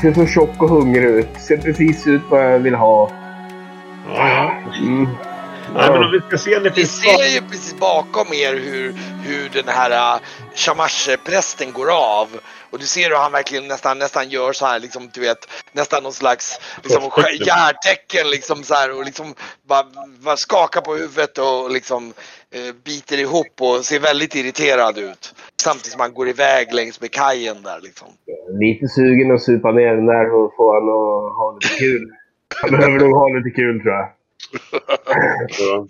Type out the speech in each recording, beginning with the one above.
ser så tjock och hungrig ut. Ser precis ut vad jag vill ha. Ja, Mm. Nej, men om vi ska se det Ni finns ser ju precis bakom er hur, hur den här uh, Shamash-prästen går av. Och du ser hur han verkligen nästan, nästan gör så här, liksom, du vet, nästan någon slags liksom, järtecken liksom så här och liksom bara, bara skakar på huvudet och liksom eh, biter ihop och ser väldigt irriterad ut. Samtidigt som han går iväg längs med kajen där liksom. Lite sugen att supa ner den där och få han att ha lite kul. Han behöver nog ha lite kul tror jag. Ja.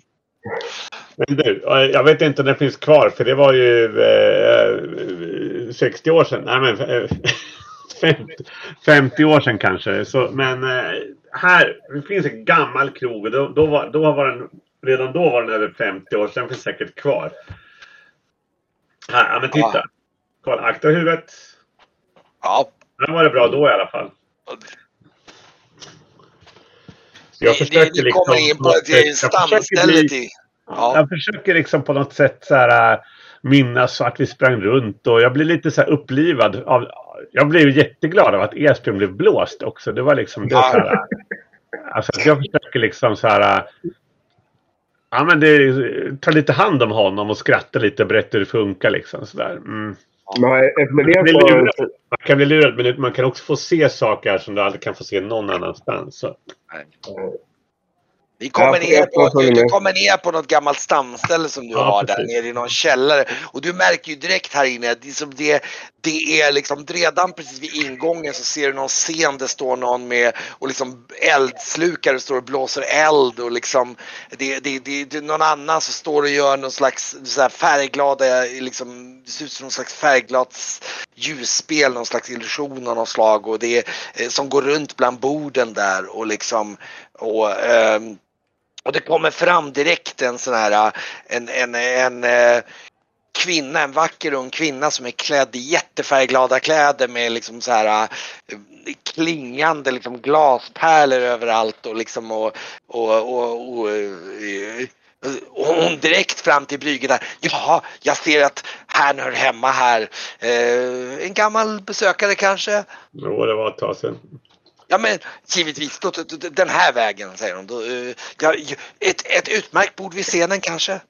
Men du, jag vet inte om det finns kvar för det var ju eh, 60 år sedan. Nej men eh, 50, 50 år sedan kanske. Så, men eh, här det finns en gammal krog då, då, var, då var den, redan då var den över 50 år. Den finns säkert kvar. Här, ja men titta. Kolla, akta huvudet. Ja, Den var det bra då i alla fall. Jag ni, ni, försöker ni kommer liksom in på ett sätt- jag försöker stamställe till... Ja. Jag försöker liksom på något sätt så här, äh, minnas att vi sprang runt och jag blir lite så här upplivad. Av, jag blev jätteglad av att Esbjörn blev blåst också. Det var liksom det. Ja. Så här, äh, alltså jag försöker liksom så här. äh, Ja men det, ta lite hand om honom och skratta lite och berätta hur det funkar liksom sådär. Mm. Man, kan bli lurad. man kan bli lurad men man kan också få se saker som du aldrig kan få se någon annanstans. Så. Vi kommer, Ja, ner på, du, du kommer ner på något gammalt stamställe som du Ja, har där precis. nere i någon källare. Och du märker ju direkt här inne att det, som det, det är liksom redan precis vid ingången så ser du någon scen där står någon med och liksom eldslukare står och blåser eld och liksom det, det, det, det är någon annan som står och gör någon slags så här färgglada, liksom, det ser ut som någon slags färgglatt ljusspel, någon slags illusion av något slag och det är, eh, som går runt bland borden där och liksom och ehm, och det kommer fram direkt en sån här äh, en, en, en äh, kvinna, en vacker ung kvinna som är klädd i jättefärgglada kläder med liksom så här äh, klingande liksom glaspärlor överallt och liksom och, och, och, och, och hon direkt fram till Brygge där. Ja, jag ser att han hör hemma här. En gammal besökare kanske? Jo, det var ett tag sedan. Ja men givetvis, då, då, den här vägen säger hon. Då, eh, ja, ett, ett utmärkt bord vid scenen kanske?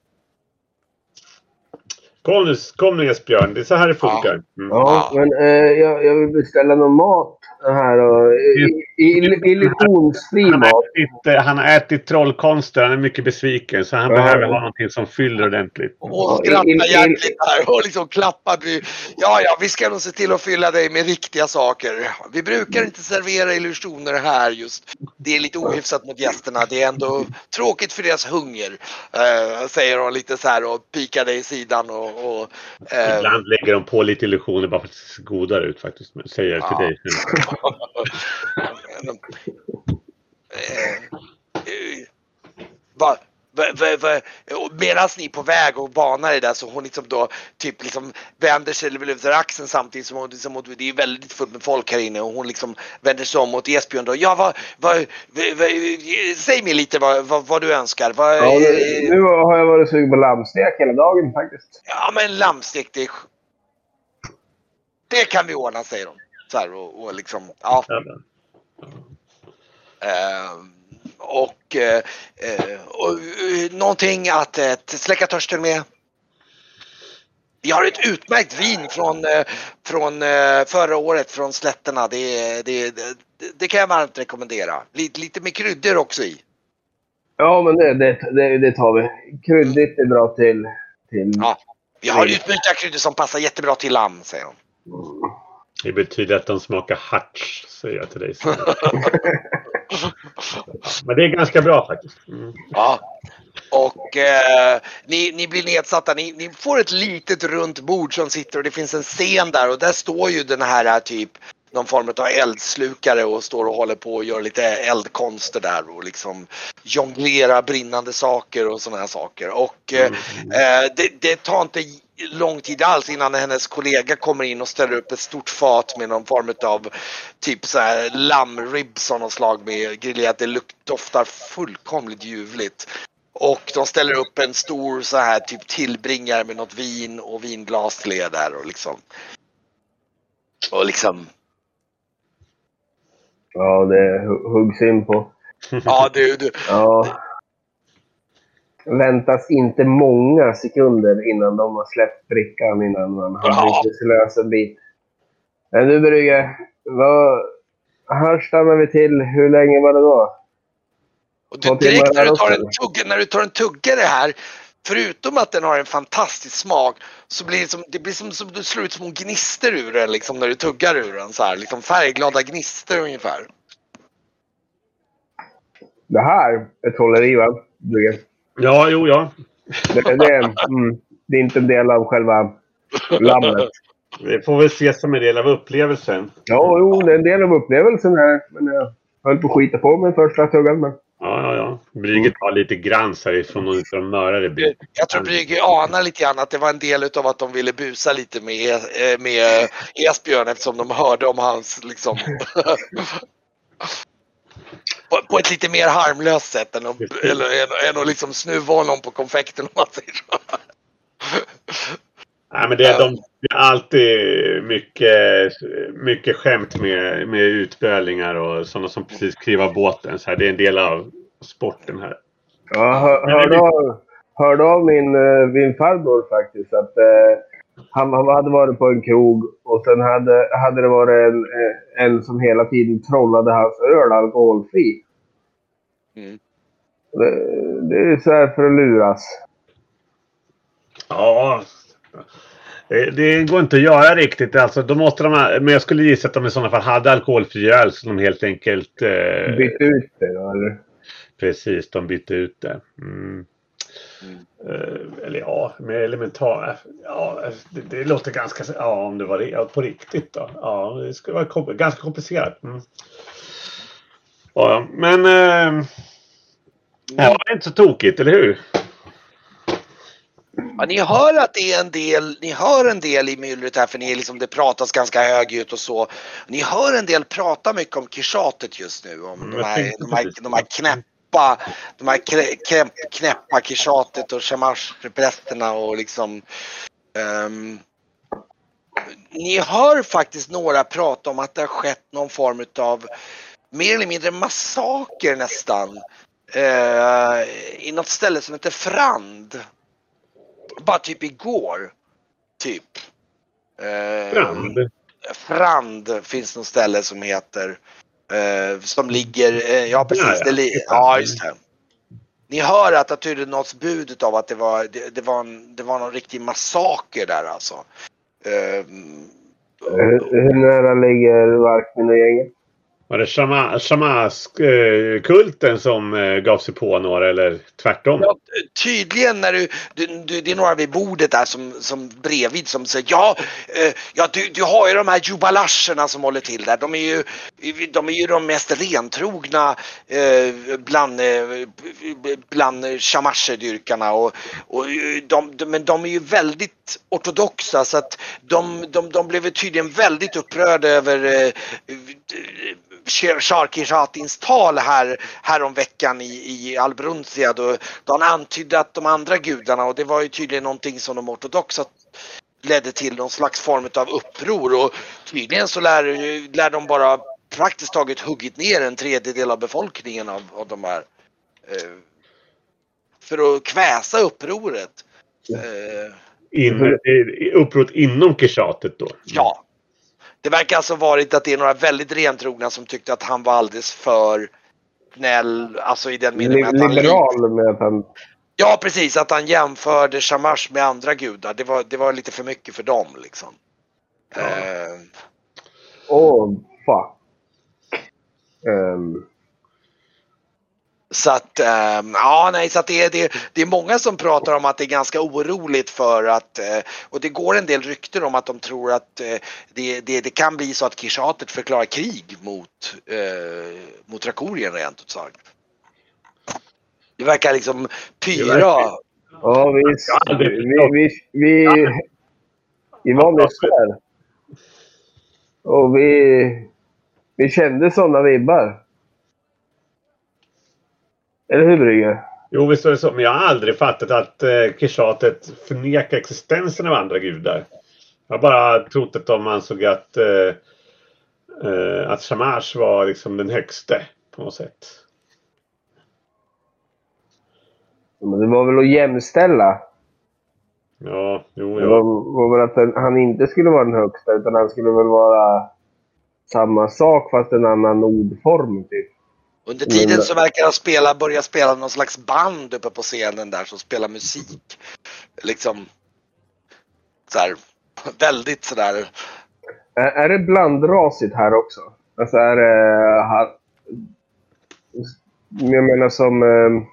Kom nu, kom nu Esbjörn, det är så här det funkar. Mm. Ja, men eh, jag, jag vill beställa någon mat här och illusionsfri Han har, mat. ätit, eh, han har ätit trollkonster, han är mycket besviken så han Ja. behöver ha någonting som fyller ordentligt. Och skrattar hjärtligt här och liksom klappar. Ja, ja, vi ska nog se till att fylla dig med riktiga saker. Vi brukar inte servera illusioner här just. Det är lite ohyfsat mot gästerna. Det är ändå tråkigt för deras hunger. eh, säger hon lite så här och pikar dig i sidan och... och eh, Ibland lägger de på lite illusioner bara för att det ser godare ut faktiskt. Säger jag till Ja. dig. Eh, eh, va- Medan ni är på väg och banar er där så hon liksom då typ liksom vänder sig över axeln samtidigt som hon liksom, det är väldigt fullt med folk här inne och hon liksom vänder sig om mot Esbjörn då. Ja, vad, vad, säg mig lite vad, vad, vad du önskar. Vad, Ja, nu, nu har jag varit sugen på lammstek hela dagen faktiskt. Ja, men lammstek det, det kan vi ordna säger hon. Så här och, och liksom, ja. Ja, men. Eh, och, eh, och eh, någonting att eh, släcka törsten med. Vi har ett utmärkt vin från, eh, från eh, förra året från slätterna. Det, det, det, det kan jag varmt rekommendera. Lite, lite med kryddor också i. Ja, men det, det, det, det tar vi. Kryddigt är bra till... till... Ja. Vi har utmärkta kryddor som passar jättebra till lamm, säger hon. Det betyder att de smakar harts, säger jag till dig. Men det är ganska bra faktiskt. Mm. Ja. Och eh, ni, ni blir nedsatta. Ni, ni får ett litet runt bord som sitter och det finns en scen där och där står ju den här eh, typ någon form av eldslukare och står och håller på och gör lite eldkonster där och liksom jonglerar brinnande saker och sådana här saker. Och eh, eh, det, det tar inte lång tid alls innan hennes kollega kommer in och ställer upp ett stort fat med någon form av typ så här lammribs av något slag med grillerat. Det doftar fullkomligt ljuvligt. Och de ställer upp en stor så här typ tillbringare med något vin och vinglas till er där och liksom. Och liksom. Ja, det hu- huggs in på. Ja, du, du. Ja. Väntas inte många sekunder innan de har släppt brickan innan man har blivit slös en bit. Men du Brygge, vad... Här stannar vi till. Hur länge var det då? Och du, direkt när du, tar en tugga, när du tar en tuggare här, förutom att den har en fantastisk smak, så blir det som, det blir som, som du slår ut små gnistor ur den liksom, när du tuggar ur den. Så här, liksom färgglada gnistor ungefär. Det här är trolleri va? Brygge? Ja, jo, ja. Det, det, är, mm, det är inte en del av själva lammet. Det får väl ses som en del av upplevelsen. Ja, jo, det är en del av upplevelsen här. Men jag höll på att skita på mig första tuggan. Men... Ja, ja, ja. Brygge tar lite grans härifrån och från mördare bit. Jag tror Brygge anar lite grann att det var en del av att de ville busa lite med, eh, med Esbjörn eftersom de hörde om hans liksom på, på ett lite mer harmlöst sätt än att, eller, än, än att liksom snuva honom på konfekten om man säger så. Nej, men det är, de, det är alltid mycket, mycket skämt med, med utbölingar och sådana som precis kliver båten. Så här, det är en del av sporten här. Jag hör, hörde, av, hörde av min, eh, min farbror faktiskt att eh, han, han hade varit på en krog och sen hade, hade det varit en, eh, en som hela tiden trollade hans öl alkoholfri. Mm. Det, det är så här för att luras. Ja. Det, går inte att göra riktigt. Alltså, då måste de, men jag skulle gissa att de i sådana fall hade alkoholfri öl som de helt enkelt... Eh, Bytte ut det då, eller? Precis, de bytte ut det. Mm. Eh, eller ja, med elementar. Ja, det, det låter ganska... Ja, om det var det, på riktigt då. Ja, det skulle vara kom, ganska komplicerat. Mm. Ja, men... Eh, det är inte så tokigt, eller hur? Ja, ni hör att det är en del, ni hör en del i myllret här för ni är liksom, det pratas ganska högljutt och så. Ni hör en del prata mycket om kishatet just nu. Om Mm, de här, de här, de här knäppa, de här knäppa kishatet och shamash-prästerna och liksom. ehm, ni hör faktiskt några prata om att det har skett någon form av mer eller mindre massaker nästan. Eh, I något ställe som heter Frand. Bara typ igår. Typ. Eh, Brand. Frand finns något ställe som heter. Eh, som ligger, eh, ja precis. Ja, ja. Det li- ja just det. Ni hör att det tydligen nåtts bud av att det var, det, det, var en, det var någon riktig massaker där alltså. Eh, Hur, hur nära ligger Varkmin och gänget? Var det shama- shamask-kulten som eh, gav sig på några eller tvärtom? Ja, tydligen när du, du, du, det är några vid bordet där som, som bredvid som säger ja, eh, ja du, du har ju de här jubalascherna som håller till där. De är ju de, är ju de mest rentrogna eh, bland, eh, bland shamasherdyrkarna och, och eh, de, de, men de är ju väldigt ortodoxa så att de, de, de blev tydligen väldigt upprörda över eh, Sharkishatins tal här, här om veckan i, i Albrunzia då, då han antydde att de andra gudarna och det var ju tydligen någonting som de ortodoxa ledde till någon slags form av uppror och tydligen så lär, lär de bara praktiskt taget huggit ner en tredjedel av befolkningen av, av de här eh, för att kväsa upproret. Eh, In, upprot inom kishatet då? Ja. Det verkar alltså varit att det är några väldigt rentrogna som tyckte att han var alldeles för snäll, alltså i den meningen att Li- han... liberal med att han... Ja precis, att han jämförde Shamash med andra gudar. Det var, det var lite för mycket för dem liksom. Eh, Åh, fuck. Ehm, Så att, ehm, ja nej, så att det, är, det, det är många som pratar om att det är ganska oroligt för att, eh, och det går en del rykten om att de tror att eh, det, det, det kan bli så att Kishatet förklarar krig mot, eh, mot Rakorien rent ut sagt. Det verkar liksom pyra. ja, vi, har aldrig vi, vi, vi, vi var med där. Och vi, vi kände sådana vibbar. Eller hur Brygge? Jo, visst är det så. Men jag har aldrig fattat att eh, kishatet förnekar existensen av andra gudar. Jag har bara trott att de ansåg att, eh, Eh, att Shamash var liksom den högste på något sätt. Men det var väl att jämställa. Ja, jo, Det var, ja. var väl att den, han inte skulle vara den högsta, utan han skulle väl vara samma sak fast en annan ordform typ. Under tiden Men- så verkar han spela, börja spela någon slags band uppe på scenen där som spelar musik. Liksom så här, väldigt sådär. Är, är det blandrasigt här också? Alltså är det... Här, jag menar som... Eh,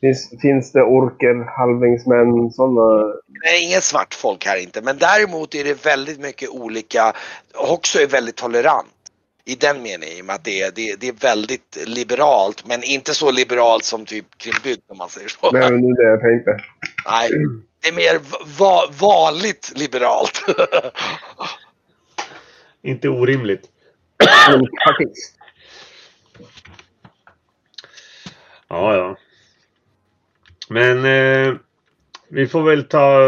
finns, finns det orker, halvlingsmän, sådana? Det är inget svart folk här inte men däremot är det väldigt mycket olika. Också är väldigt tolerant. I den meningen i och med att det är, det, är- det är väldigt liberalt men inte så liberalt som typ Krimbygd om man säger så. Nej, men det är det jag tänkte. Nej, det är mer va, vanligt liberalt. Inte orimligt. Ja, ja. Men eh, vi får väl ta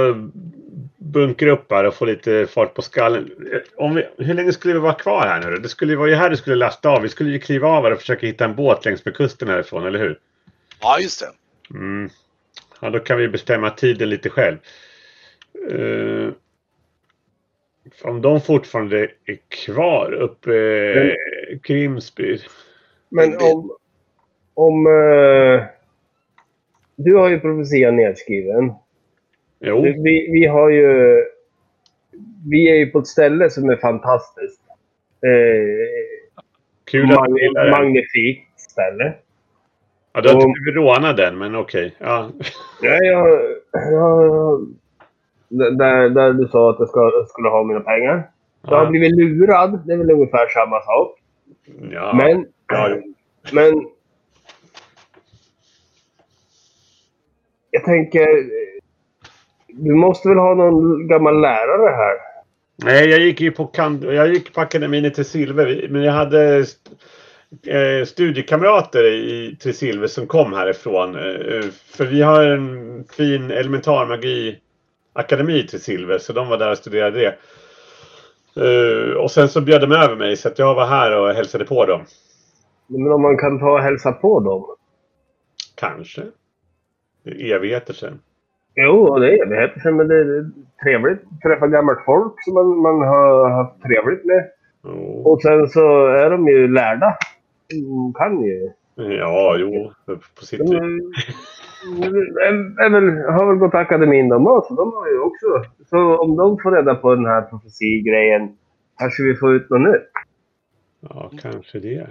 bunkra upp här och få lite fart på skallen. Om vi, hur länge skulle vi vara kvar här nu då? Det skulle ju vara ju här du skulle lasta av. Vi skulle ju kliva av här och försöka hitta en båt längs med kusten härifrån, eller hur? ja just det. Mm. Ja, då kan vi bestämma tiden lite själv. Eh, om de fortfarande är kvar uppe i Grimsby. Men om... om eh, du har ju profetian nedskriven. Jo, Vi, vi har ju... Vi är ju på ett ställe som är fantastiskt. Eh, kul att du gillar det. magnifikt ställe. Ja, du har inte blivit rånad än, men okej. Ja. Ja, jag, jag, där, där du sa att jag, ska, skulle ha mina pengar. Jag har blivit lurad. Det är väl ungefär samma sak. Ja. Men, Ja, men... Jag tänker... Du måste väl ha någon gammal lärare här? Nej, jag gick ju på, jag gick på akademin i Tresilver. Men jag hade st- eh, studiekamrater i Tresilver som kom härifrån. Eh, för vi har en fin elementarmagi-akademi i Tresilver. Så de var där och studerade det. Eh, och sen så bjöd de över mig så att jag var här och hälsade på dem. Men om man kan ta och hälsa på dem? Kanske. Det är evigheter sedan. Jo, det är evigheter sedan, men det är trevligt att träffa gammalt folk som man, man har haft trevligt med. Oh. Och sen så är de ju lärda. De kan ju. Ja, jo. På sitt De vis. har väl gått akademin de också. De har ju också. Så om de får reda på den här profetigrejen kanske vi får ut något nytt. Ja, kanske det.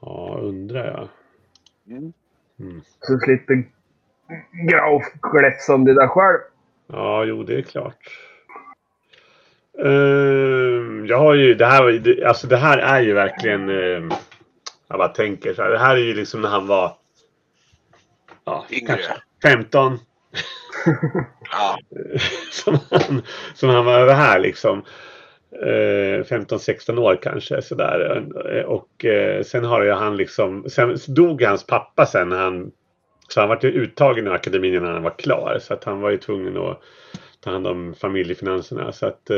Ja, undrar jag. Mm. Mm. Så slipper Graf gläfsa om det där själv. Ja, jo, det är klart. Ehm, jag har ju, det här, alltså det här är ju verkligen, ehm, jag bara tänker så här, det här är ju liksom när han var, ja, Yngre. kanske 15, Ja. som han, som han var över här liksom. Eh, 15-16 år kanske sådär. Eh, Och eh, sen har ju han liksom, sen dog hans pappa sen när han, så han var ju uttagen ur akademin innan han var klar. Så att han var ju tvungen att ta hand om familjefinanserna. Så att, eh,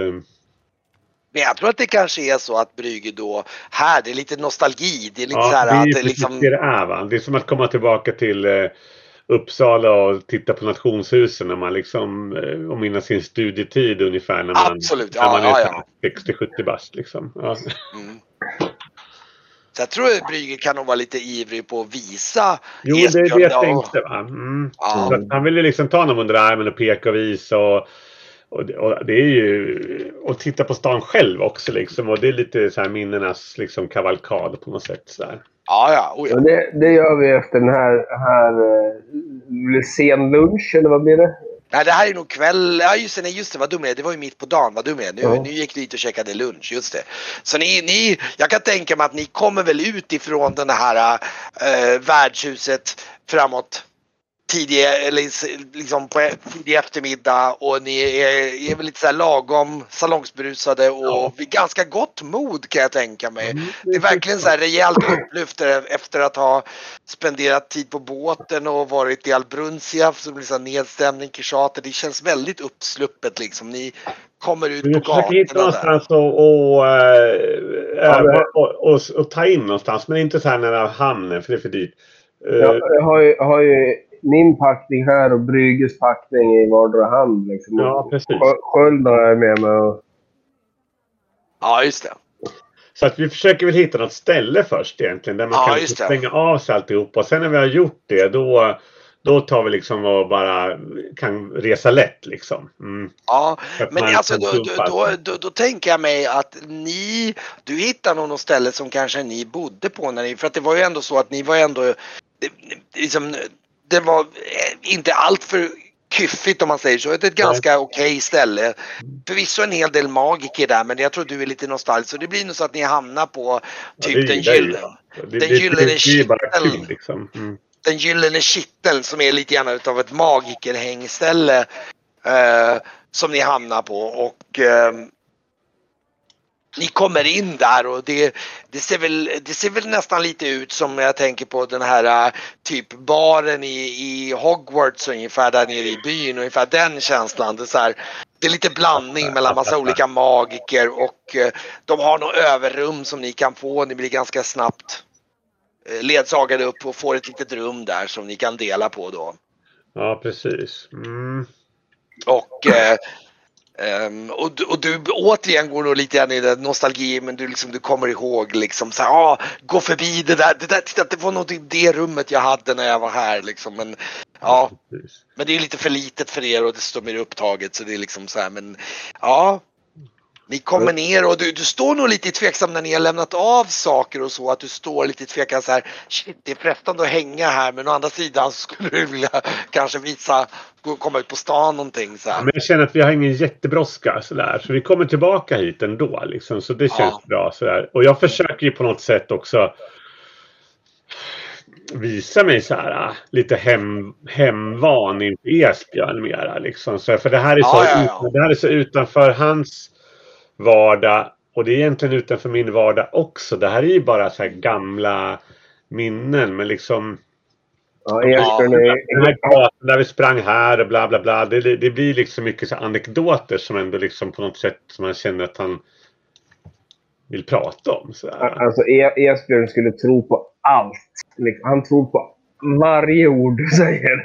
Men jag tror att det kanske är så att Brygge då, här, det är lite nostalgi. Det är lite så ja, här det är att det liksom... det det är va. Det är som att komma tillbaka till eh, Uppsala och titta på nationshusen när man liksom eh, och minnas sin studietid ungefär när man, Absolut, när ja, man är ja, ja. 60-70 bast liksom. Ja. Mm. Så jag tror att Brygge kan nog vara lite ivrig på att visa Jo, det är det jag ja. tänkte. Va? Mm. Ja. Han ville liksom ta honom under armen och peka och visa. Och, och, det- och det är ju... Och titta på stan själv också liksom. Och det är lite så här minnenas liksom kavalkad på något sätt. Så där. Ja, ja, oh, ja. Det, det gör vi efter den här, här eh, sen lunch, eller vad blir det? Nej, det här är nog kväll. Ja, just det, nej, just det, vad dum jag är. Det var ju mitt på dagen, vad dum jag är. Nu, Ja. nu gick du dit och käkade lunch, just det. Så ni, ni, jag kan tänka mig att ni kommer väl ut ifrån den här äh, värdshuset framåt tidig, eller liksom på tidig eftermiddag och ni är, är väl lite så här lagom salongsberusade och Ja. vid ganska gott mod kan jag tänka mig. Mm, Det är verkligen så här rejält upplyft efter att ha spenderat tid på båten och varit i Albrunsia som blir så nedstämning, Kishate. Det känns väldigt uppsluppet liksom. Ni kommer ut Vi på försöker hitta gatorna där. någonstans och, och, eh, men- och, och, och ta in någonstans. Men inte så här nära hamnen för det är för dyrt. Eh, Jag, har ju, har ju min packning här och Brygges packning i vardera hand. Liksom. Ja, precis. Skö- Sköld har jag med mig. Och, Ja, just det. Så att vi försöker väl hitta något ställe först egentligen. Där man Ja, kan stänga av sig alltihopa. Och sen när vi har gjort det då, då tar vi liksom och bara kan resa lätt liksom. Mm. Ja, men alltså då, då, då, då, då tänker jag mig att ni, du hittar nog något ställe som kanske ni bodde på när ni, för att det var ju ändå så att ni var ändå, liksom, det var eh, inte allt för kyffigt om man säger så, ett ganska okej ställe. Förvisso en hel del magiker där men jag tror du är lite nostalgisk så det blir nog så att ni hamnar på Ja, typ det den, ju. gyllene, den gyllene kitteln. liksom. Mm. den gyllene kitteln som är lite grann utav ett magikerhängställe eh, som ni hamnar på och eh, ni kommer in där och det, det, ser väl, det ser väl nästan lite ut som jag tänker på den här eh, typ baren i, i Hogwarts ungefär där nere i byn, ungefär den känslan. Det är, här, det är lite blandning mellan massa olika magiker och eh, de har något överrum som ni kan få. Ni blir ganska snabbt eh, ledsagade upp och får ett litet rum där som ni kan dela på då. Ja, precis. Mm. Och, eh, ehm, och, du- och du återigen går nog lite grann i den nostalgi men du, liksom, du kommer ihåg liksom så här, ah, gå förbi det där, det där, titta det var nog i det rummet jag hade när jag var här liksom. Men, ja, Precis. men det är lite för litet för er och desto mer upptaget så det är liksom så här men ja. Ni kommer ner och du, du står nog lite tveksam när ni har lämnat av saker och så att du står lite tveksam så här shit det är frestande att hänga här men å andra sidan så skulle du vilja kanske visa, komma ut på stan någonting så här. Men jag känner att vi har ingen jättebrådska sådär. Så vi kommer tillbaka hit ändå liksom. Så det känns Ja. bra sådär. Och jag försöker ju på något sätt också visa mig så här äh, lite hem, hemvan inför Esbjörn mera liksom. Så, för det här, är så, Ja, ja, ja. det här är så utanför hans vardag. Och det är egentligen utanför min vardag också. Det här är ju bara så här gamla minnen. Men liksom ja, är, den här gatan där vi sprang här och bla bla bla. Det, det, det blir liksom mycket så anekdoter som ändå liksom på något sätt som man känner att han vill prata om. Så. Alltså E- Esbjörn skulle tro på allt. Liksom, Han tror på varje ord du säger.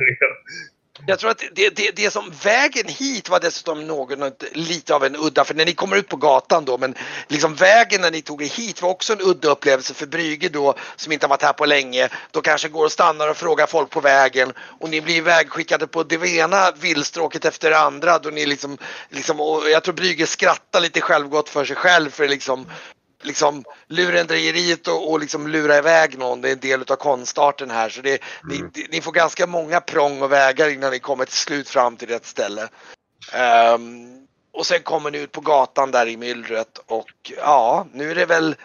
Jag tror att det, det, det som vägen hit var dessutom något lite av en udda, för när ni kommer ut på gatan då, men liksom vägen när ni tog er hit var också en udda upplevelse för Brygge då, som inte har varit här på länge. Då kanske går och stannar och frågar folk på vägen och ni blir ivägskickade på det ena villstråket efter det andra då ni liksom, liksom och jag tror Brygge skrattar lite självgott för sig själv för liksom liksom lurendrejeriet och, och liksom lura iväg någon, det är en del av konstarten här. Så det, ni, ni får ganska många prång och vägar innan ni kommer till slut fram till rätt ställe. Ehm, och sen kommer ni ut på gatan där i myllret och ja, nu är det väl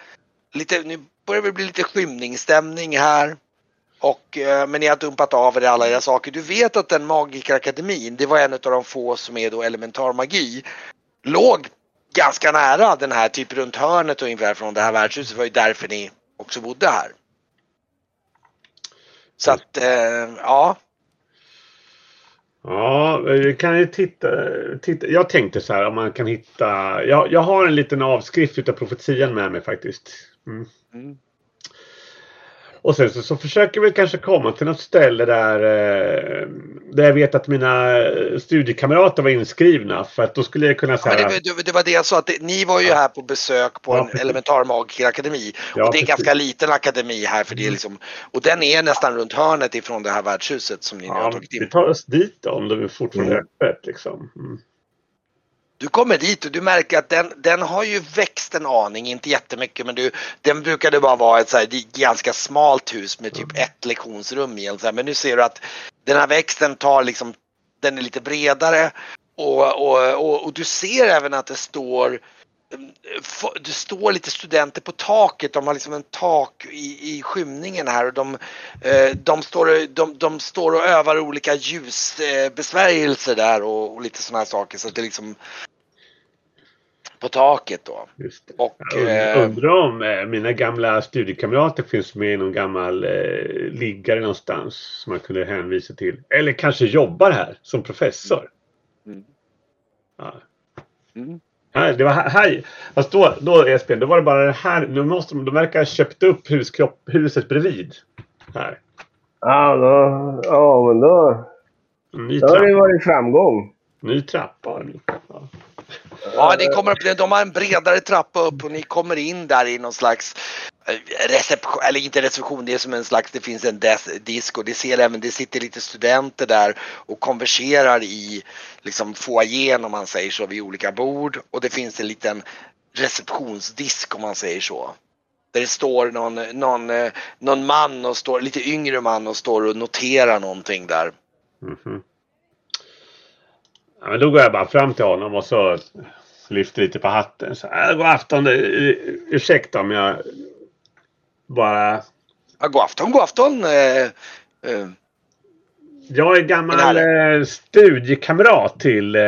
lite, nu börjar det bli lite skymningsstämning här. Och, eh, men ni har dumpat av er alla era saker. Du vet att den magikerakademin, det var en av de få som är då elementarmagi, låg ganska nära den här, typ runt hörnet ungefär från det här värdshuset. Det var ju därför ni också bodde här. Så att, eh, ja. Ja, vi kan ju titta, titta. Jag tänkte så här om man kan hitta. Jag, jag har en liten avskrift utav profetian med mig faktiskt. Mm. Mm. Och sen så, så försöker vi kanske komma till något ställe där, eh, där jag vet att mina studiekamrater var inskrivna. För att då skulle jag kunna Ja, säga... men det, det, var det jag sa, att det, ni var ju här på besök på Ja, en precis. elementarmagikerakademi. Ja, och det är en ganska liten akademi här för det är liksom, och den är nästan runt hörnet ifrån det här värdshuset som ni nu har Ja, tagit vi in. tar oss dit om det är fortfarande Mm. öppet liksom. Mm. Du kommer dit och du märker att den, den har ju växt en aning, inte jättemycket men du, den brukade bara vara ett så här, ganska smalt hus med typ ett lektionsrum i. Så här, men nu ser du att den här växten tar liksom, den är lite bredare och, och, och, och du ser även att det står det står lite studenter på taket, de har liksom en tak i, i skymningen här och de, eh, de, står, de, de står och övar olika ljusbesvärjelser där och, och lite sådana här saker så att det är liksom på taket då. Och Jag undrar, eh, undrar om eh, mina gamla studiekamrater finns med i någon gammal eh, liggare någonstans som man kunde hänvisa till. Eller kanske jobbar här som professor. Mm. Ja. Mm. Nej, det var här. fast då, då Esbjörn, då var det bara det här. Nu måste de, de verkar ha köpt upp huskropp, huset bredvid. Här. Ja, då, ja men då, ny då har det trappa. varit framgång. Ny trappa. har de. Ja. Ni kommer upp, de har en bredare trappa upp och ni kommer in där i någon slags Eh, reception, eller inte reception, det är som en slags, det finns en des, disk och det ser även, det sitter lite studenter där och konverserar i liksom foajén om man säger så vid olika bord och det finns en liten receptionsdisk om man säger så. Där det står någon, någon, eh, någon man och står, lite yngre man och står och noterar någonting där. Mhm. Ja, men då går jag bara fram till honom och så lyfter lite på hatten. Så, äh, god afton. Eh, ursäkta om jag bara... Ja, god afton, god afton. Eh, eh, Jag är gammal eh, studiekamrat till eh,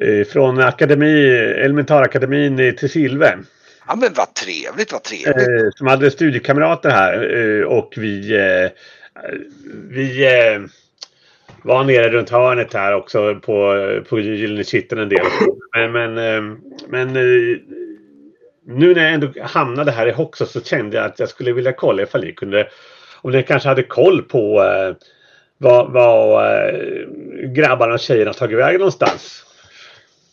eh, från akademi, elementarakademin i Tilsilve. ja men vad trevligt, vad trevligt. Eh, som hade studiekamrater här och vi, vi var nere runt hörnet här också på, på Gyllene Kitteln en del. Men, men, men nu när jag ändå hamnade här i Hoxha så kände jag att jag skulle vilja kolla ifall ni kunde, om ni kanske hade koll på eh, vad, vad eh, grabbarna och tjejerna tagit vägen någonstans.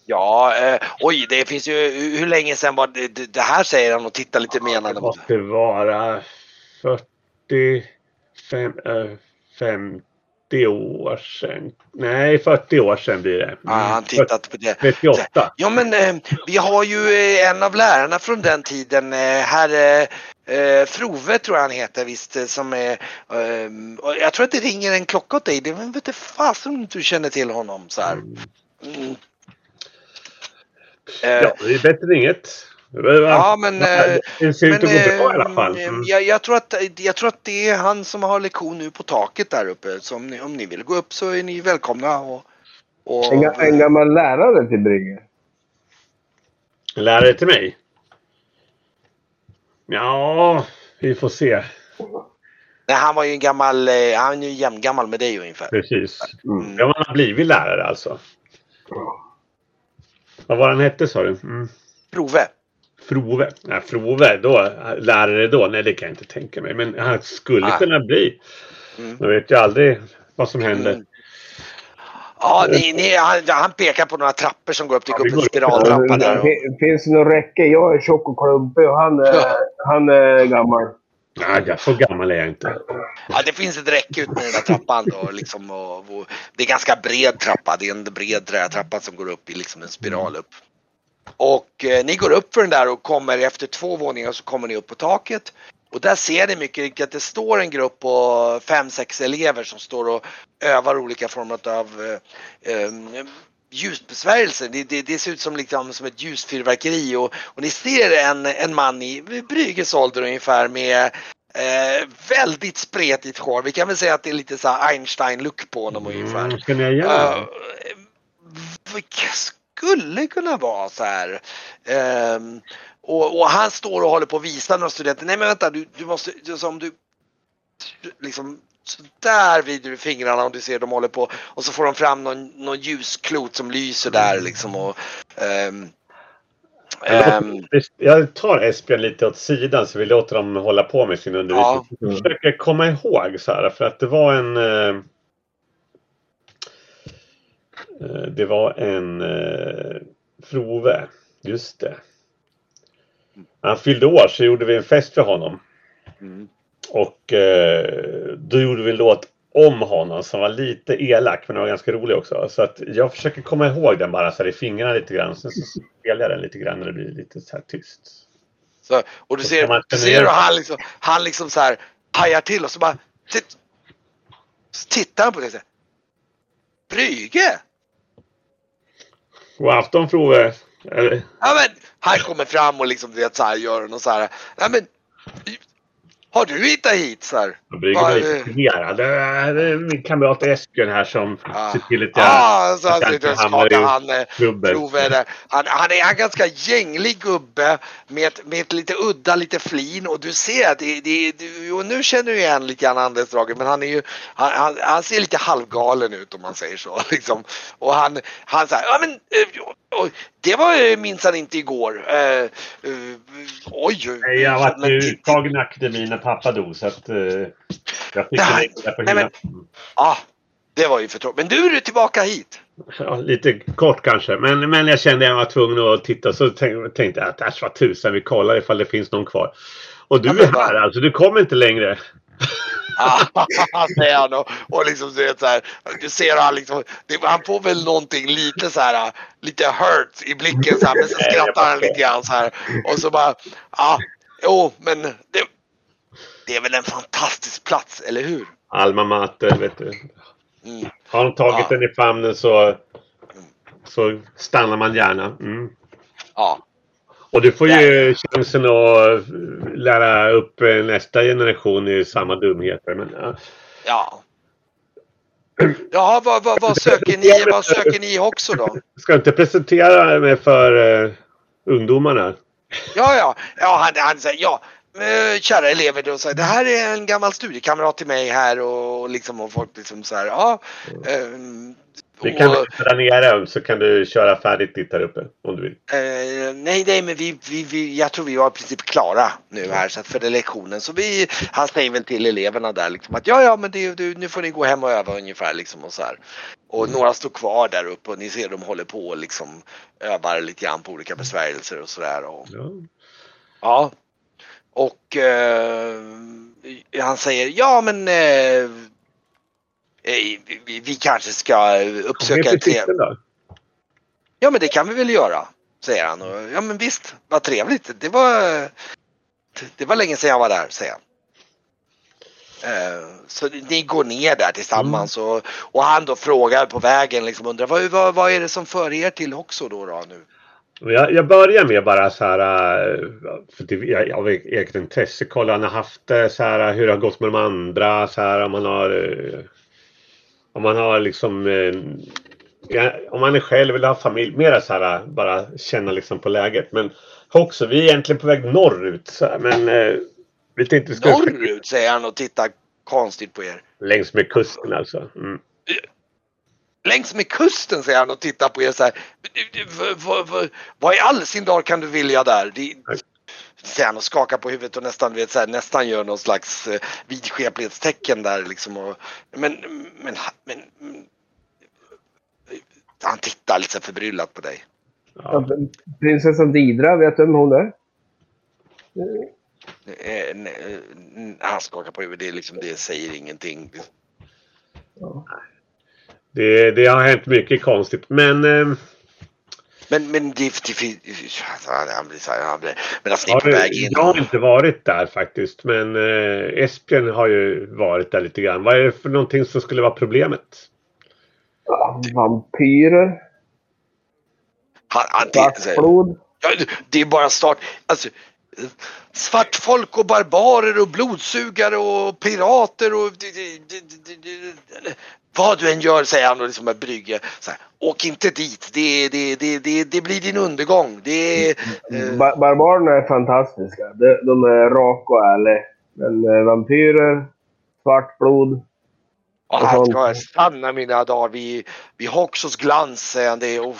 Ja, eh, oj, det finns ju, hur, länge sedan var det, det här säger han och tittar lite ja, menande. Det måste vara 45, 50 eh, 40 år sedan. Nej, 40 år sedan blir det. Ja, han tittat på det. 38. Ja, men eh, vi har ju eh, en av lärarna från den tiden, eh, herr eh, eh, Frove tror jag han heter visst, eh, som är... jag tror att det ringer en klocka åt dig. Det vete fasen om du känner till honom så här. Mm. mm. Ja, det är bättre än inget. Ja, men, eh, Det ser ut att gå Men, bra i alla eh, fall. eh, Mm. Jag, jag, tror att, jag tror att det är han som har lektion nu på taket där uppe. Så om ni, om ni vill gå upp så är ni välkomna. Och, och, En, en gammal lärare till Brygge. Lärare till mig? Ja, vi får se. nej, han var ju en gammal, eh, han är ju jämngammal med dig ungefär. Precis. Mm. Ja, man har blivit lärare alltså. Vad var han hette sa du? Mm. Prove. Frove. Nej, Frove. Då, lärare då? Nej, det kan jag inte tänka mig. Men han skulle Nej. kunna bli. Mm. Man vet ju aldrig vad som händer. Mm. Ja, ni, ni, han, han pekar på några trappor som går upp. Det Ja, går upp en spiraltrappa där. Och, Fin- Finns det något räcke? Jag är tjock och klumpig och han är, han är gammal. Nej, så gammal är jag inte. ja, det finns ett räcke ut med den där trappan då. Liksom, och, och, det är ganska bred trappa. Det är en bred trätrappa som går upp i liksom en spiral upp. Och eh, ni går upp för den där och kommer efter två våningar så kommer ni upp på taket. Och där ser ni mycket riktigt att det står en grupp på fem, sex elever som står och övar olika former av eh, eh, ljusbesvärjelser. Det, det, det ser ut som, liksom, som ett ljusfyrverkeri och, och ni ser en, en man i Brygges ålder ungefär med eh, väldigt spretigt hår. Vi kan väl säga att det är lite så Einstein-look på honom ungefär. Mm, ska ni göra? Uh, skulle kunna vara så här. Ehm, och, och han står och håller på att visa några studenter. Nej men vänta, du, du måste, som du liksom så där vrider du fingrarna och du ser de håller på och så får de fram någon, någon ljusklot som lyser där liksom och ehm, Jag tar Esbjörn lite åt sidan så vi låter dem hålla på med sin undervisning. Jag försöker komma ihåg så här för att det var en... eh, Det var en eh, Frove. Just det. När han fyllde år så gjorde vi en fest för honom. mm. Och eh, då gjorde vi en låt om honom som var lite elak men den var ganska rolig också. Så att jag försöker komma ihåg den bara så här i fingrarna lite grann. Sen så spelar jag den lite grann när det blir lite så här tyst. så, och du Så ser, du ser hur han liksom, han liksom så här hajar till och så bara titt, så tittar han på dig och säger Brüge! God afton Frove! Eller, Ja men han kommer fram och liksom du vet så här gör och så här. Nej men har du hittat hit så här? jag blir Ja, lite det- är min kamrat Esbjörn här som Ja. ser till att jag Ja, så att jag inte hamnar i han eh, trubbel. Prove där. Han, han är en ganska gänglig gubbe med ett, med ett lite udda, lite flin och du ser att det, det, det, och nu känner du igen lite grann andetsdraget men han är ju, han, han, han ser lite halvgalen ut om man säger så liksom. Och han, han säger, ja men, eh, oj, det var ju minsann inte igår. Uh, uh, oj, oj. Jag har varit uttagen i akademin när pappa dog så att uh, jag fick nej, nej, men, ah, det var ju för tråkigt. Men du är du tillbaka hit. Ja, lite kort kanske. Men, men jag kände att jag var tvungen att titta så tänkte jag att äsch vad tusan vi kollar ifall det finns någon kvar. Och du är här alltså, du kommer inte längre. säger han och, och liksom du vet så här, du ser han liksom, det, han får väl någonting lite så här, lite hurt i blicken så här, men så skrattar han lite grann så här och så bara, ja, jo, men det, det är väl en fantastisk plats, eller hur? Alma mater, vet du. Mm. Har de tagit ja. den i famnen så, så stannar man gärna. Mm. Ja. Och du får ju chansen att lära upp nästa generation i samma dumheter. Men, ja. ja. Ja, vad, vad, vad, söker ni, vad söker ni också då? Ska inte presentera mig för uh, ungdomarna? Ja, ja, ja han, han säger ja. Eh, kära elever, då, så, det här är en gammal studiekamrat till mig här och, liksom, och folk liksom så här, ja. Um, vi kan och, där nere så kan du köra färdigt ditt här uppe om du vill. Eh, nej, nej, men vi, vi, vi, jag tror vi var i princip klara nu här så för lektionen. Så vi, han säger väl till eleverna där liksom att ja, ja, men det, du, nu får ni gå hem och öva ungefär liksom och så här. Och några står kvar där uppe och ni ser de håller på och liksom övar lite grann på olika besvärjelser och sådär. Och, ja. ja. Och eh, han säger ja, men Eh, vi, vi kanske ska uppsöka ett trevligt... Ja men det kan vi väl göra, säger han. Och, ja men visst, vad trevligt. Det var, det var länge sedan jag var där, säger han. Eh, så ni går ner där tillsammans mm. och, och han då frågar på vägen liksom undrar vad, vad, vad är det som för er till också då, då nu? Jag, jag börjar med bara så här, eh, för det, jag, av eget intresse, kolla han har haft så här, hur det har gått med de andra, så här om man har om man har liksom eh, om man är själv eller har familj, mera så här bara känna liksom på läget. Men också, vi är egentligen på väg norrut. Så här, men eh, vi tänkte vi skulle... Norrut säger han och tittar konstigt på er. Längs med kusten alltså. Mm. Längs med kusten säger han och tittar på er så här. Vad i all sin dag kan du vilja där? Det, han och skakar på huvudet och nästan, vet, så här, nästan gör någon slags eh, vidskeplighetstecken där liksom. Och, men, men, men, han tittar lite förbryllat på dig. Ja. Prinsessan Didra, vet du vem hon är? Eh, nej, han skakar på huvudet, det, liksom, det säger ingenting. Ja. Det, det, har hänt mycket konstigt men eh, men, men det, det, alltså, han blir så här, han blir, men alltså, ja, på väg in. Jag har inte varit där faktiskt, men eh, Esbjörn har ju varit där lite grann. Vad är det för någonting som skulle vara problemet? Ja, vampyrer. Han, han, det, Ja, det är bara start. Alltså, svartfolk och barbarer och blodsugare och pirater och vad du än gör, säger han och liksom med brygge. Så här, Åk inte dit, det, det, det, det, det blir din undergång. Det, eh... Barbarerna är fantastiska. De, de är raka och ärliga. Men eh, vampyrer, svart blod. Och här ska jag stanna mina dagar vid, vid Hoxos glans, säger han. Det, oh,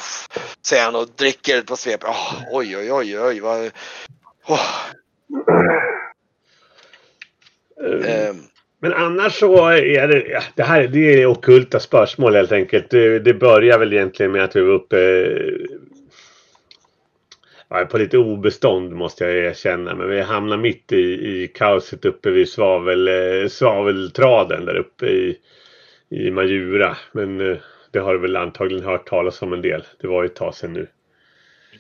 säger han och dricker ett par svep. Oh, oj, oj, oj, oj. Vad. Um. Men annars så är det, ja, det här det är okulta spörsmål helt enkelt. Det, det börjar väl egentligen med att vi var uppe ja, på lite obestånd måste jag erkänna. Men vi hamnar mitt i, i kaoset uppe vid svavel, eh, svaveltraden där uppe i, i Majura. Men eh, det har du väl antagligen hört talas om en del. Det var ju ett tag sedan nu.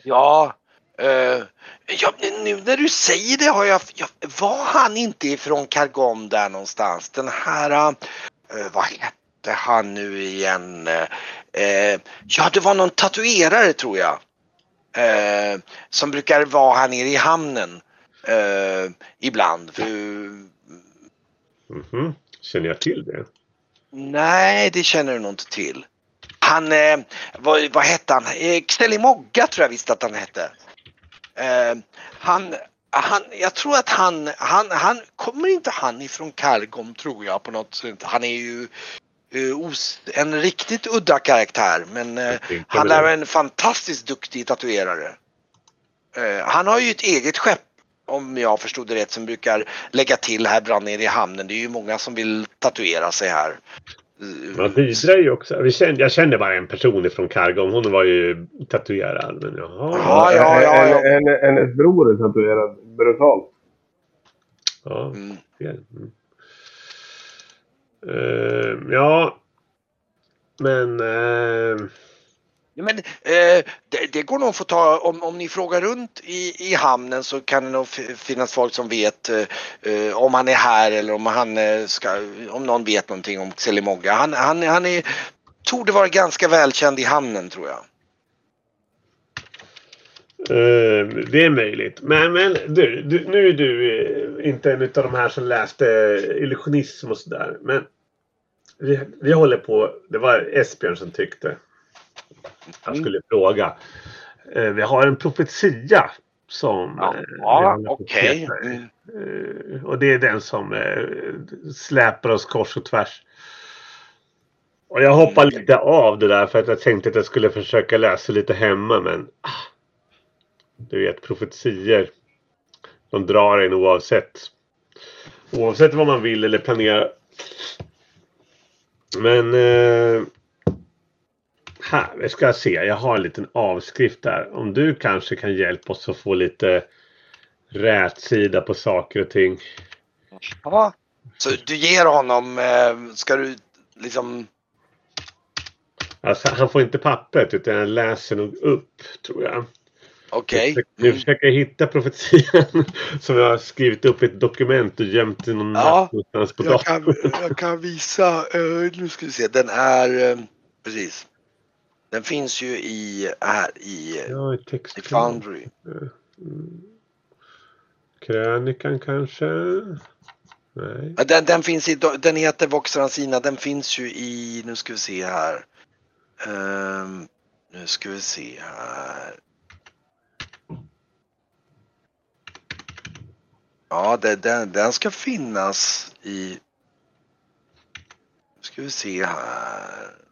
Ja, Uh, ja, nu när du säger det har jag, jag var han inte ifrån Kargom där någonstans? Den här, uh, vad hette han nu igen? Uh, ja, det var någon tatuerare tror jag. som brukar vara här nere i hamnen ibland. Mm -hmm. Känner jag till det? Nej, det känner du nog inte till. Han, vad, vad hette han? Eh, Mogga tror jag visst att han hette. Eh, han, han, jag tror att han, han, han, kommer inte han ifrån Kargom tror jag på något sätt. Han är ju eh, en riktigt udda karaktär men eh, han är en fantastiskt duktig tatuerare. Han har ju ett eget skepp om jag förstod det rätt som brukar lägga till här brann ner i hamnen. Det är ju många som vill tatuera sig här. Eh, Didra är ju också... Vi kände, jag kände bara en person ifrån Cargom. Hon var ju tatuerad. Men jaha. Ja, ja, ja, ja. En- en- Hennes bror är tatuerad brutalt. Ja, Mm. mm. Eh, ja. Men... eh, Ja, men, eh, det, det går nog att få ta, om, om ni frågar runt i, i hamnen så kan det nog finnas folk som vet eh, eh, om han är här eller om han eh, ska, om någon vet någonting om Xelimoga. Han, han, han är, torde vara ganska välkänd i hamnen tror jag. Uh, det är möjligt. Men, men du, du, nu är du eh, inte en av de här som läste illusionism och sådär. Men vi, vi håller på. Det var Esbjörn som tyckte. Jag skulle fråga. Eh, vi har en profetia som... Ja, eh, ja okej. i. Mm. Eh, och det är den som släpar oss kors och tvärs. Och jag hoppar lite av det där för att jag tänkte att jag skulle försöka läsa lite hemma men ah, du vet profetier. De drar en oavsett. Oavsett vad man vill eller planerar. Men eh, här, vi ska se. Jag har en liten avskrift där. Om du kanske kan hjälpa oss att få lite rätsida på saker och ting. Ja. Så du ger honom, eh, ska du liksom, Alltså, han får inte pappret utan jag läser nog upp tror jag. okej. Nu Mm. försöker jag hitta profetian som jag har skrivit upp i ett dokument och gömt i någon Ja, någonstans på Jag kan, datorn. jag kan visa, eh, nu ska vi se, den är, eh, precis. Den finns ju i, här i, eh, Ja, i i. Foundry. Mm. Krönikan kanske? Nej. Den, den finns i, den heter Vox Rancina, den finns ju i, nu ska vi se här. Ehm, nu ska vi se här. Ja, det, den, den ska finnas i, nu ska vi se här.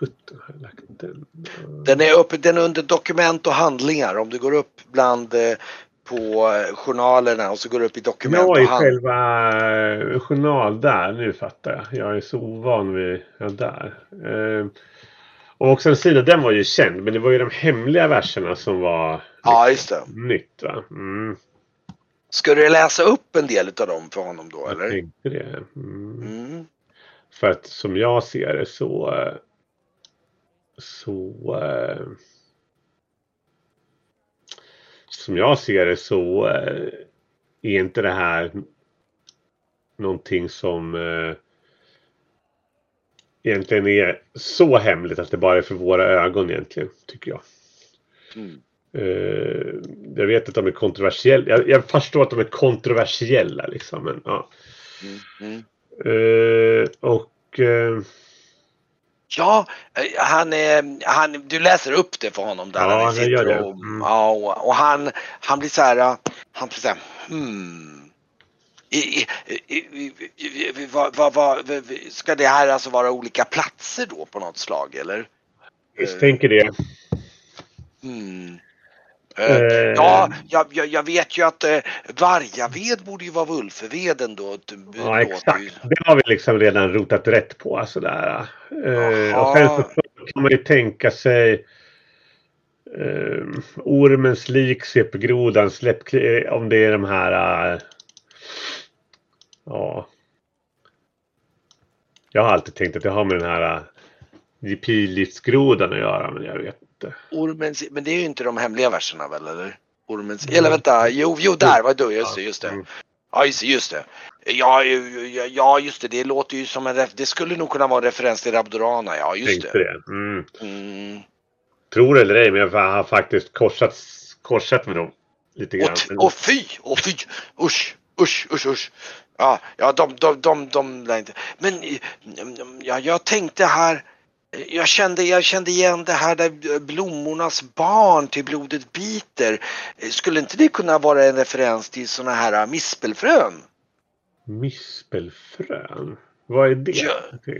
17 har jag lagt den. Den är, uppe, den är under dokument och handlingar. Om du går upp bland eh, på eh, journalerna och så går du upp i dokument Ja, och i handlingar. själva eh, journal där. Nu fattar jag. Jag är så ovan vid... Ja, där. Eh, och också en sida, den var ju känd. Men det var ju de hemliga verserna som var Ja, just det. nytt va? Mm, Ska du läsa upp en del av dem för honom då jag eller? tänkte det. Mm. Mm. För att som jag ser det så... Så... eh, Som jag ser det så eh, är inte det här någonting som eh, egentligen är så hemligt att det bara är för våra ögon egentligen, tycker jag. Mm. Eh, jag vet att de är kontroversiella. Jag, jag förstår att de är kontroversiella liksom. Men, ja. Mm. Mm. Eh, och eh, Ja, eh, han, han, du läser upp det för honom där. Ja, jag sitter det. Och, Mm. ja, och, och han, han blir så här, han blir så här, hmm. I, i, i, vad, vad, vad, ska det här alltså vara olika platser då på något slag eller? misstänker det. Hmm. Eh. Eh, Ja, jag, jag, vet ju att eh, Vargaved borde ju vara Vulfeveden då. Ja, exakt. Det har vi liksom redan rotat rätt på. Sådär. Eh, Jaha. och sen så kan man ju tänka sig eh, ormens lik, CP-grodan, släpp, eh, om det är de här... eh, ja. Jag har alltid tänkt att det har med den här uh, pilgiftsgrodan att göra, men jag vet inte. Ormens, men det är ju inte de hemliga verserna väl eller? Ormens, eller vänta, jo, jo där var det, just det, just det. Mm. Ja just det, just det. Ja, ja, just det, det låter ju som en ref- det skulle nog kunna vara en referens till Rabdorana, ja just Tänkte det. det. Mm. Mm. Tror eller ej, men jag har faktiskt korsat, korsat med dem lite grann. Men- och fy, och fy, usch, usch, usch, usch. Ja, ja de, de, de, de, lär inte. Men ja, jag tänkte här, jag kände, jag kände igen det här där blommornas barn till blodet biter. Skulle inte det kunna vara en referens till sådana här äh, mispelfrön? Mispelfrön? Vad är det? Ja?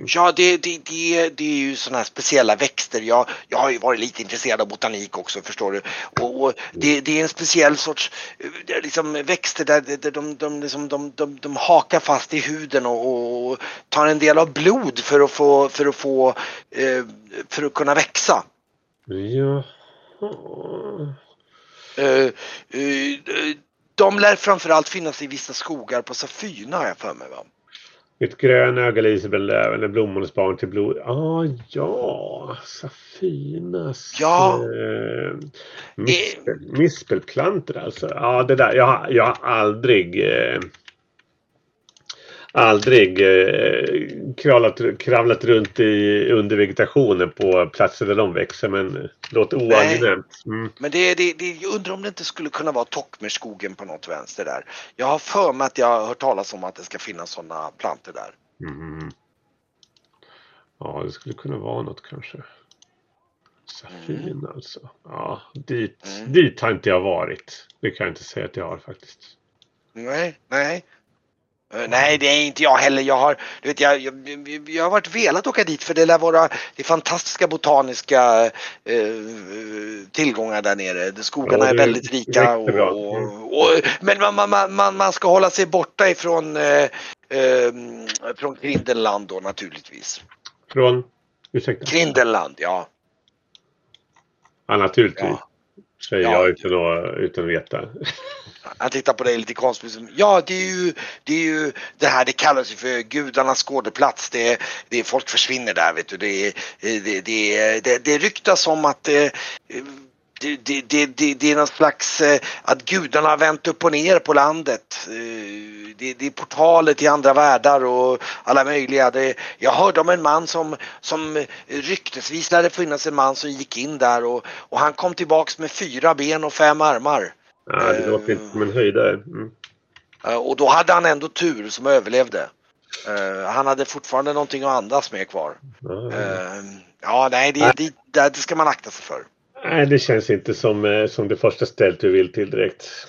Ja, det, det, det, det är ju sådana här speciella växter. Jag, jag har ju varit lite intresserad av botanik också förstår du. Och, och det, det är en speciell sorts liksom, växter där, där de, de, liksom, de, de, de hakar fast i huden och, och tar en del av blod för att få, för att, få eh, för att kunna växa. Jaha. Eh, eh, de lär framförallt finnas i vissa skogar på Safyna har jag för mig. Va? Ett grön öga Isabel Löven är blommornas barn till blod. Ah, ja, Safinas. Ja. Eh, mispel, mispelplantor alltså. Ja, det där. Jag, har- jag har aldrig eh, aldrig eh, kravlat, kravlat runt i, under vegetationen på platser där de växer men låter oangenämt. Mm. Men det, det, det, jag undrar om det inte skulle kunna vara Tockmerskogen på något vänster där. Jag har för mig att jag har hört talas om att det ska finnas sådana plantor där. Mm. Ja, det skulle kunna vara något kanske. Safin alltså. Ja, dit, Mm. dit har inte jag varit. Det kan jag inte säga att jag har faktiskt. Nej, nej. Eh, Nej, det är inte jag heller. Jag har, du vet, jag, jag, jag har varit velat åka dit för det lär vara det fantastiska botaniska eh, tillgångar där nere. De Skogarna Ja, är väldigt rika. Och. Mm. och, och, men man, man- man, man, ska hålla sig borta ifrån eh, eh, från Grindelland då naturligtvis. Från, ursäkta? Grindelland, ja. Ja, naturligtvis. Ja. Säger Ja. jag utan att, utan att veta. Han tittar på dig lite konstigt. Ja, det är ju det, är ju det här det kallas ju för gudarnas skådeplats. Det, det folk försvinner där vet du. Det, är- det, det, det, det ryktas om att eh, det, det, det, det, det är någon slags eh, att gudarna har vänt upp och ner på landet. Eh, Det, det är portaler till andra världar och alla möjliga. Det, jag hörde om en man som, som ryktesvis lär det finnas en man som gick in där och, och han kom tillbaks med fyra ben och fem armar. Ja, det Eh. låter inte som en höjdare. Mm. Eh, Och då hade han ändå tur som överlevde. Eh, han hade fortfarande någonting att andas med kvar. Ja. Eh, ja, nej, det, det, det, det ska man akta sig för. Nej, det känns inte som, eh, som det första stället du vill till direkt.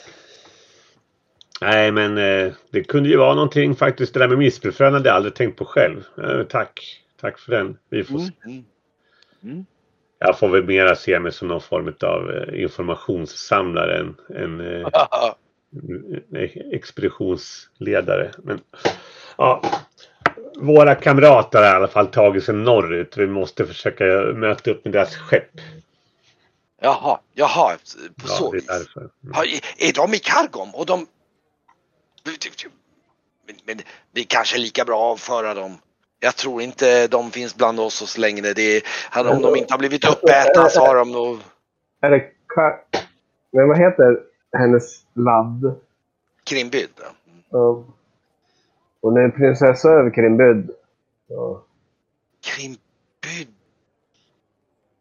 Nej, men eh, det kunde ju vara någonting faktiskt. Det där med mispelfrön hade jag aldrig tänkt på själv. Eh, tack. Tack för den. Vi får se. Mm. Jag får väl mera se mig som någon form av informationssamlare än, än expeditionsledare. Men, ja, våra kamrater har i alla fall tagit sig norrut. Vi måste försöka möta upp med deras skepp. Jaha, jaha, på Ja, så vis. Mm. Ja, är- de i Kargom? Och de... Men, men det är kanske lika bra att avföra dem. Jag tror inte de finns bland oss så länge. Det är, hade- om de inte har blivit uppätna så har de nog... Är det Ka- Men vad heter hennes ladd? Krimbyd. Ja. Hon är prinsessa över Krimbyd. Ja. Krimbyd.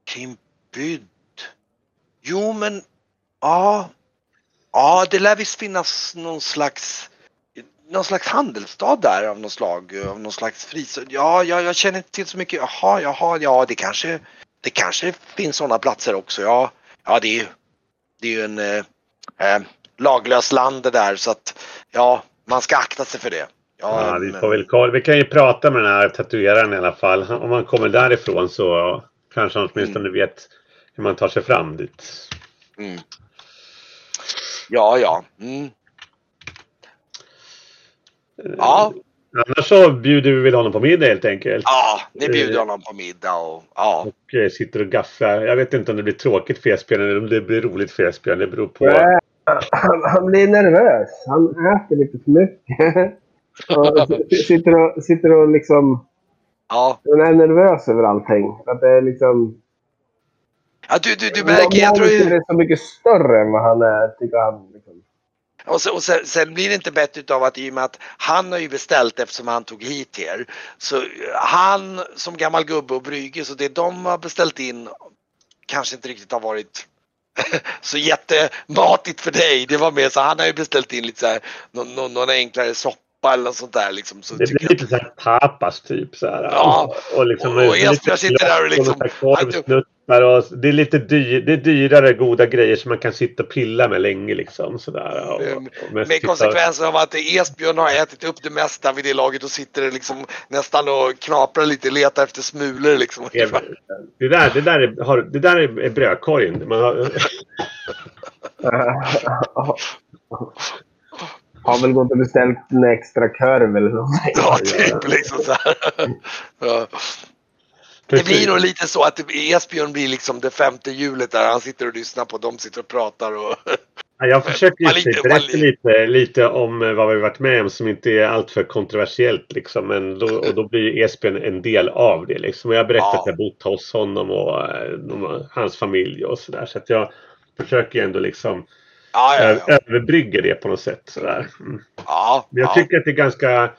Krimbyd. Jo men, ja. Ja, det lär visst finnas någon slags någon slags handelsstad där av något slag, av någon slags frizon. Ja, jag, jag känner inte till så mycket. Jaha, jaha, ja, det kanske, det kanske finns sådana platser också. Ja, ja, det är ju, det är ju en eh, eh, laglös land det där så att ja, man ska akta sig för det. Ja, Ja, vi får väl kolla. Vi kan ju prata med den här tatueraren i alla fall. Han- Om man kommer därifrån så kanske han åtminstone vet hur man tar sig fram dit. Mm. Ja, ja. Mm. Ja, Annars så bjuder vi väl honom på middag helt enkelt. ja, ni bjuder Eh. honom på middag och ja. Och eh, sitter och gafflar. Jag vet inte om det blir tråkigt för Esbjörn eller om det blir roligt för Esbjörn. Det beror på. Nej, Han, han blir nervös. Han äter lite för mycket. Och sitter, och, sitter och liksom... Ja, Han är nervös över allting. Att det är liksom... ja du, du, du märker, jag tror ju, är så mycket större än vad han är, tycker han. Liksom. och, sen, och sen, sen blir det inte bättre utav att i och med att han har ju beställt eftersom han tog hit er. Så eh, han som gammal gubbe och Brygge, så det de har beställt in kanske inte riktigt har varit så jättematigt för dig. Det var mer så han har ju beställt in lite så här, någon, någon, någon enklare soppa soppa eller något sånt där. Liksom, så Det blir jag- lite såhär tapas typ. Så här, Ja. Och, liksom, Och- och lite Esbjörn sitter där och liksom- och det är lite dyr, det är dyrare goda grejer som man kan sitta och pilla med länge liksom. Sådär, och, och mest Med sitta- konsekvensen av att Esbjörn har ätit upp det mesta vid det laget och sitter det liksom nästan och knaprar lite, letar efter smulor liksom. Det där, det där, är, har, det där är är brödkorgen. Man har, Har väl gått och beställt en extra korv eller någonting. Ja, typ liksom så här. Ja. Det blir nog lite så att Esbjörn blir liksom det femte hjulet där. Han sitter och lyssnar på dem, sitter och pratar och... Ja, jag försöker lite- berätta lite, lite om eh, vad vi varit med om som inte är alltför kontroversiellt. Liksom. Men då, och då blir Esbjörn en del av det. Liksom. Och jag har berättat Ja. att jag bott hos honom och eh, de- hans familj och sådär. Så att jag försöker ändå liksom Ja, ja, ja. överbrygga det på något sätt. Sådär. Mm. ja, Men jag ja. tycker att det är ganska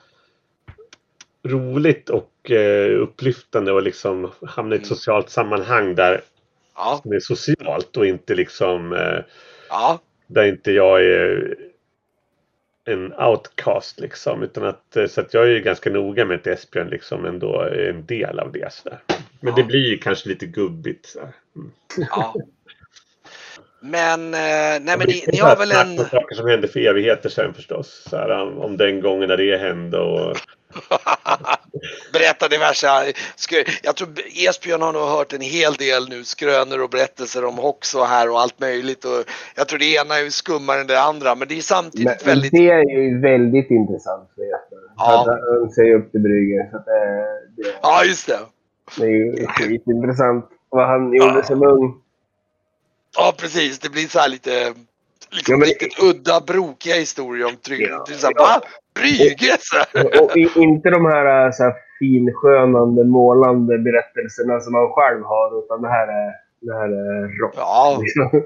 roligt och eh, upplyftande att liksom hamna i ett Mm. socialt sammanhang där ja, det är socialt och inte liksom eh, ja, där inte jag är en outcast liksom. Utan att, eh, så att jag är ju ganska noga med att Esbjörn liksom ändå är en del av det. Så där. Men Ja. det blir ju kanske lite gubbigt. Så. Mm. ja. Men, eh, nej men ni, ni har väl en... Saker som hände för evigheter sedan förstås. Så här, om, om den gången när det hände och Berätta diverse... Jag tror Esbjörn har nog hört en hel del nu skrönor och berättelser om Hoxo här och allt möjligt. Och jag tror det ena är skummare än det andra men det är samtidigt Men väldigt... det är ju väldigt intressant för Jesper. Ja. Att han säger upp till Brygge. Så att det, det, Ja, just det. det är ju skitintressant vad han gjorde Ja. som ung. Ja, precis. Det blir så här lite... Liksom Ja, men- riktigt udda, brokiga historier om trygghet. Ja, Det är så här, ja. va? Brygge? Här. Och i, inte de här, äh, så här finskönande, målande berättelserna som han själv har. Utan det här är, det här är rock. Ja, Liksom.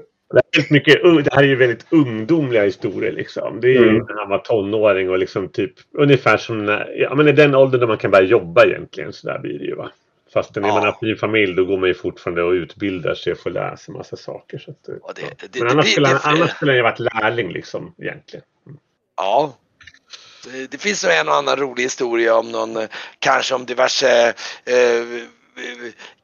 det, är mycket, det här är ju väldigt ungdomliga historier. Liksom. Det är ju Mm. när han var tonåring och liksom typ ungefär som när, ja, men i den åldern då man kan börja jobba egentligen. Så där blir det ju. Va? Fast när man Ja. har fin familj då går man ju fortfarande och utbildar sig och får lära sig massa saker. Så att, det, ja. det, det, Men annars, blir- skulle han, det- annars skulle han ju varit lärling liksom egentligen. Ja. Det, det finns nog en och annan rolig historia om någon, eh, kanske om diverse eh,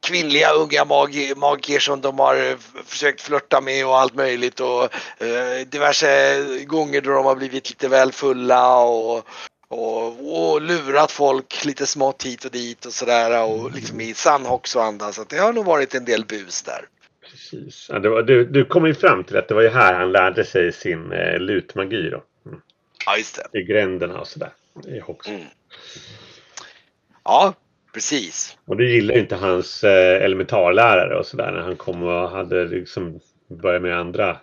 kvinnliga unga mag magiker som de har eh, försökt flörta med och allt möjligt och eh, diverse gånger då de har blivit lite väl fulla och, och, och lurat folk lite smått hit och dit och sådär och liksom i sann anda så det har nog varit en del bus där. Precis. Ja, var, du, du kom ju fram till att det var ju här han lärde sig sin eh, lutmagi då. Mm. Ja, just det. I gränderna och sådär. I. Mm. Ja, precis. Och det gillade ju inte hans eh, elementarlärare och sådär när han kom och hade liksom börjat med andra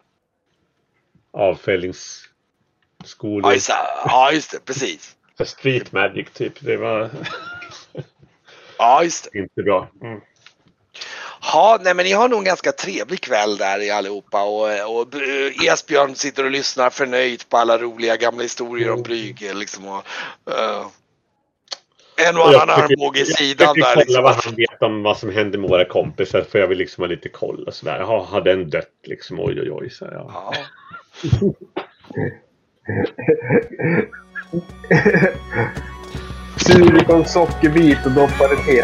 avfällningsskolor. Ja, just. Ja, just det. Precis. För street magic typ. Det var Ja, just det. inte bra. Mm. Ja, nej men ni har nog en ganska trevlig kväll där i allihopa och, och eh, Esbjörn sitter och lyssnar förnöjt på alla roliga gamla historier om Brygge liksom och eh, en och jag annan armbåge i jag sidan där kolla liksom. vad han vet om vad som hände med våra kompisar för jag vill liksom ha lite koll och sådär. Jaha, har den dött liksom? Oj, oj, oj. Så, här, ja. Ja. Sur sockerbit och doppade i te.